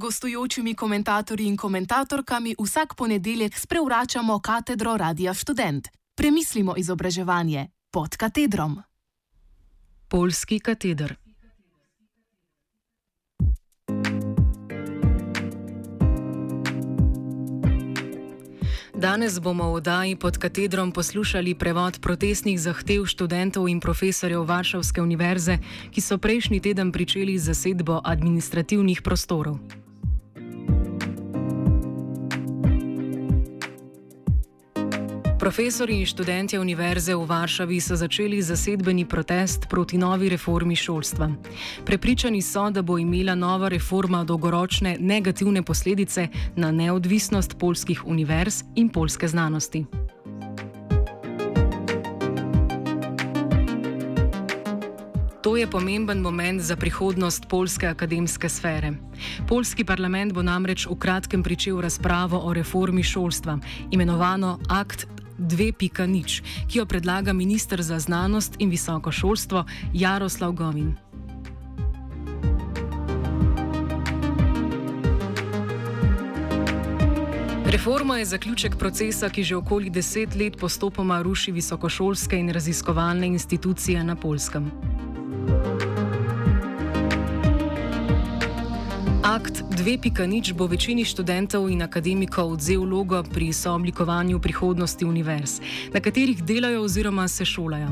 gostujočimi komentatorji in komentatorkami vsak ponedeljek sprevračamo katedro Radia Student. Premislimo izobraževanje pod katedrom. Polski kateder. Danes bomo v oddaji pod katedrom poslušali prevod protestnih zahtev študentov in profesorjev Varšavske univerze, ki so prejšnji teden pričeli z zasedbo administrativnih prostorov. Profesori in študenti Univerze v Varšavi so začeli zasedbeni protest proti novi reformi šolstva. Prepričani so, da bo imela nova reforma dolgoročne negativne posledice na neodvisnost polskih univerz in polske znanosti. To je pomemben moment za prihodnost polske akademske sfere. Polski parlament bo namreč v kratkem pričel razpravo o reformi šolstva, imenovano Akt 2.0, ki jo predlaga ministr za znanost in visoko šolstvo Jaroslav Govin. Reforma je zaključek procesa, ki že okoli deset let postopoma ruši visokošolske in raziskovalne institucije na Polskem. Akt 2.0 bo večini študentov in akademikov odzel vlogo pri sooblikovanju prihodnosti univerz, na katerih delajo oziroma se šolajo.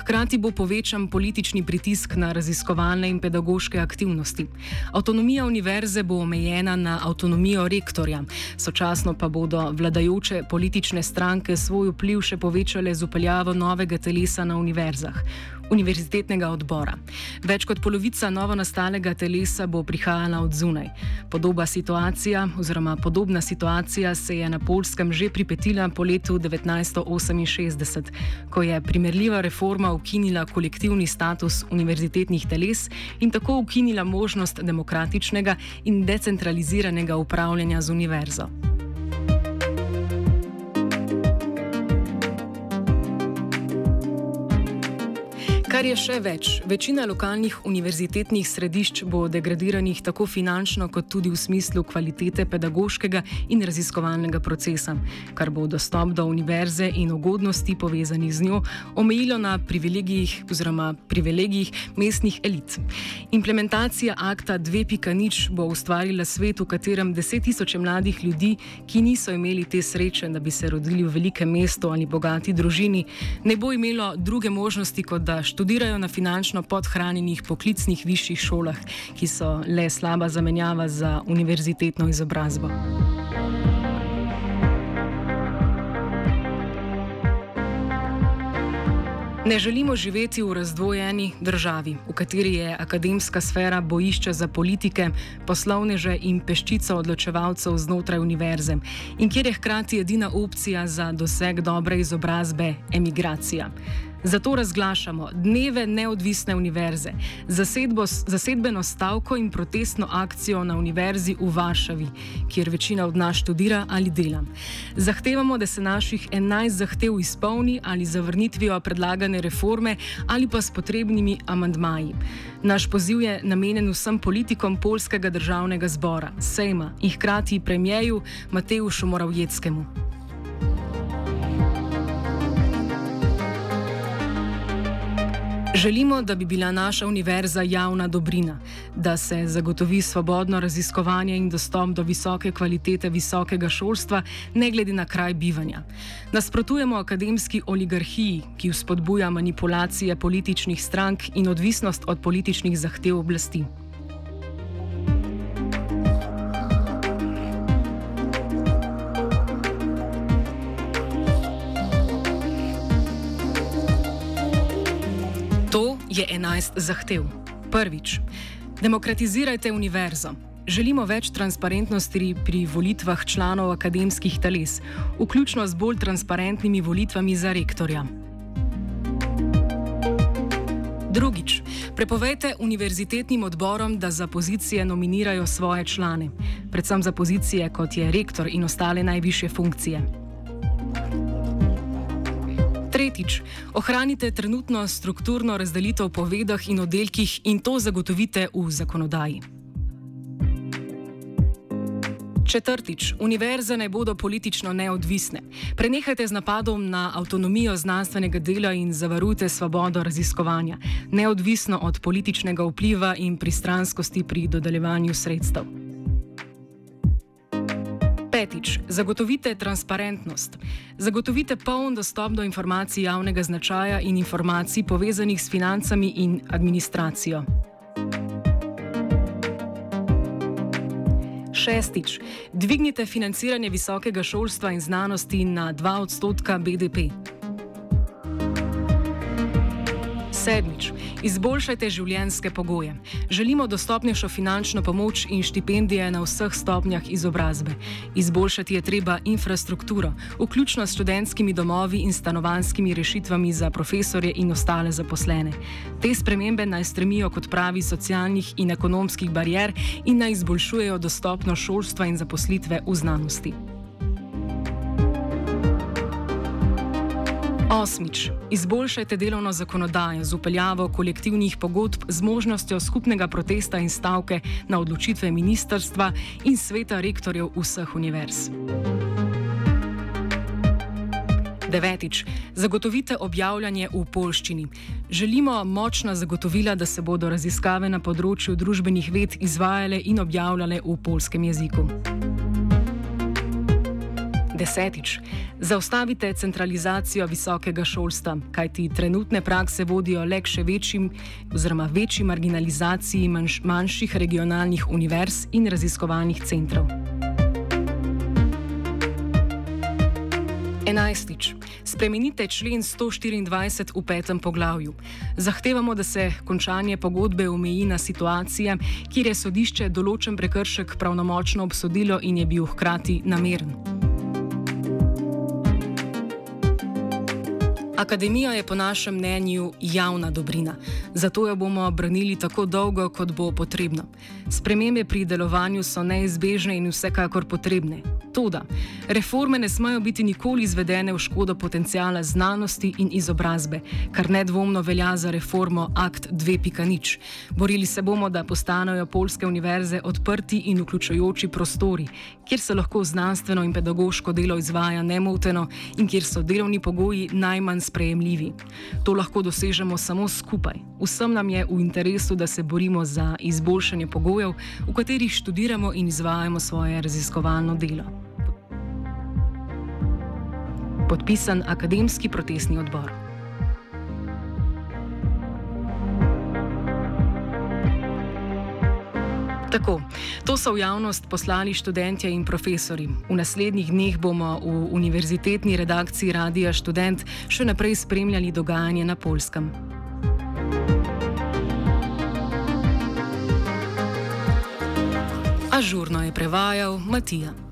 Hkrati bo povečan politični pritisk na raziskovalne in pedagoške aktivnosti. Avtonomija univerze bo omejena na avtonomijo rektorja, sočasno pa bodo vladajoče politične stranke svoj vpliv še povečale z upeljavo novega telesa na univerzah univerzitetnega odbora. Več kot polovica novo nastalega telesa bo prihajala od zunaj. Podoba situacija, oziroma podobna situacija se je na Polskem že pripetila po letu 1968, ko je primerljiva reforma ukinila kolektivni status univerzitetnih teles in tako ukinila možnost demokratičnega in decentraliziranega upravljanja z univerzo. Kar je še več, večina lokalnih univerzitetnih središč bo degradiranih tako finančno, kot tudi v smislu kvalitete pedagoškega in raziskovalnega procesa, kar bo dostop do univerze in ugodnosti povezanih z njo omejilo na privilegijih oziroma privilegijih mestnih elit. Implementacija akta 2.0 bo ustvarila svet, v katerem deset tisoče mladih ljudi, ki niso imeli te sreče, da bi se rodili v velikem mestu ali bogati družini, ne bo imelo druge možnosti, kot da študirajo študirajo na finančno podhranjenih poklicnih višjih šolah, ki so le slaba zamenjava za univerzitetno izobrazbo. Ne želimo živeti v razdvojeni državi, v kateri je akademska sfera bojišče za politike, poslovneže in peščico odločevalcev znotraj univerze in kjer je hkrati edina opcija za doseg dobre izobrazbe emigracija. Zato razglašamo dneve neodvisne univerze, zasedbo, zasedbeno stavko in protestno akcijo na univerzi v Varšavi, kjer večina od nas študira ali dela. Zahtevamo, da se naših 11 zahtev izpolni ali zavrnitvijo predlagane reforme ali pa s potrebnimi amandmaji. Naš poziv je namenjen vsem politikom Polskega državnega zbora, Sejma in hkrati premijeju Mateju Šomoravjeckemu. Želimo, da bi bila naša univerza javna dobrina, da se zagotovi svobodno raziskovanje in dostop do visoke kvalitete visokega šolstva, ne glede na kraj bivanja. Nasprotujemo akademski oligarhiji, ki vzpodbuja manipulacije političnih strank in odvisnost od političnih zahtev oblasti. Je 11 zahtev. Prvič, demokratizirajte univerzo. Želimo več transparentnosti pri volitvah članov akademskih teles, vključno z bolj transparentnimi volitvami za rektorja. Drugič, prepovejte univerzitetnim odborom, da za pozicije nominirajo svoje člane, predvsem za pozicije kot je rektor in ostale najviše funkcije. Tretjič, ohranite trenutno strukturno razdelitev po vedah in oddelkih in to zagotovite v zakonodaji. Četrtič, univerze naj bodo politično neodvisne. Prenehajte z napadom na avtonomijo znanstvenega dela in zavarujte svobodo raziskovanja, neodvisno od političnega vpliva in pristranskosti pri dodeljevanju sredstev. Petič, zagotovite transparentnost. Zagotovite poln dostop do informacij javnega značaja in informacij povezanih s financami in administracijo. Šestič, dvignite financiranje visokega šolstva in znanosti na 2 odstotka BDP. Sedmič, izboljšajte življenjske pogoje. Želimo dostopnejšo finančno pomoč in štipendije na vseh stopnjah izobrazbe. Izboljšati je treba infrastrukturo, vključno s študentskimi domovi in stanovanskimi rešitvami za profesorje in ostale zaposlene. Te spremembe naj stremijo kot pravi socialnih in ekonomskih barijer in naj izboljšujejo dostopnost šolstva in zaposlitve v znanosti. Osmič. Izboljšajte delovno zakonodajo z upeljavo kolektivnih pogodb z možnostjo skupnega protesta in stavke na odločitve ministrstva in sveta rektorjev vseh univerz. Devetič. Zagotovite objavljanje v polščini. Želimo močna zagotovila, da se bodo raziskave na področju družbenih ved izvajale in objavljale v polskem jeziku. Desetič. Zaustavite centralizacijo visokega šolstva, kajti trenutne prakse vodijo le k še večjim oziroma večji marginalizaciji manjš, manjših regionalnih univerz in raziskovalnih centrov. Enajstič. Spremenite člen 124 v petem poglavju. Zahtevamo, da se končanje pogodbe omeji na situacije, kjer je sodišče določen prekršek pravnomočno obsodilo in je bil hkrati nameren. Akademija je po našem mnenju javna dobrina, zato jo bomo branili tako dolgo, kot bo potrebno. Spremembe pri delovanju so neizbežne in vsekakor potrebne. Toda, reforme ne smejo biti nikoli izvedene v škodo potencijala znanosti in izobrazbe, kar nedvomno velja za reformo Akt 2.0. Borili se bomo, da postanejo polske univerze odprti in vključujoči prostori, kjer se lahko znanstveno in pedagoško delo izvaja nemoteno in kjer so delovni pogoji najmanj sprejemljivi. To lahko dosežemo samo skupaj. Vsem nam je v interesu, da se borimo za izboljšanje pogojev, v katerih študiramo in izvajamo svoje raziskovalno delo podpisan Akademski protestni odbor. Tako, to so v javnost poslali študentje in profesori. V naslednjih dneh bomo v univerzitetni redakciji Radia Student še naprej spremljali dogajanje na Polskem. Ažurno je prevajal Matija.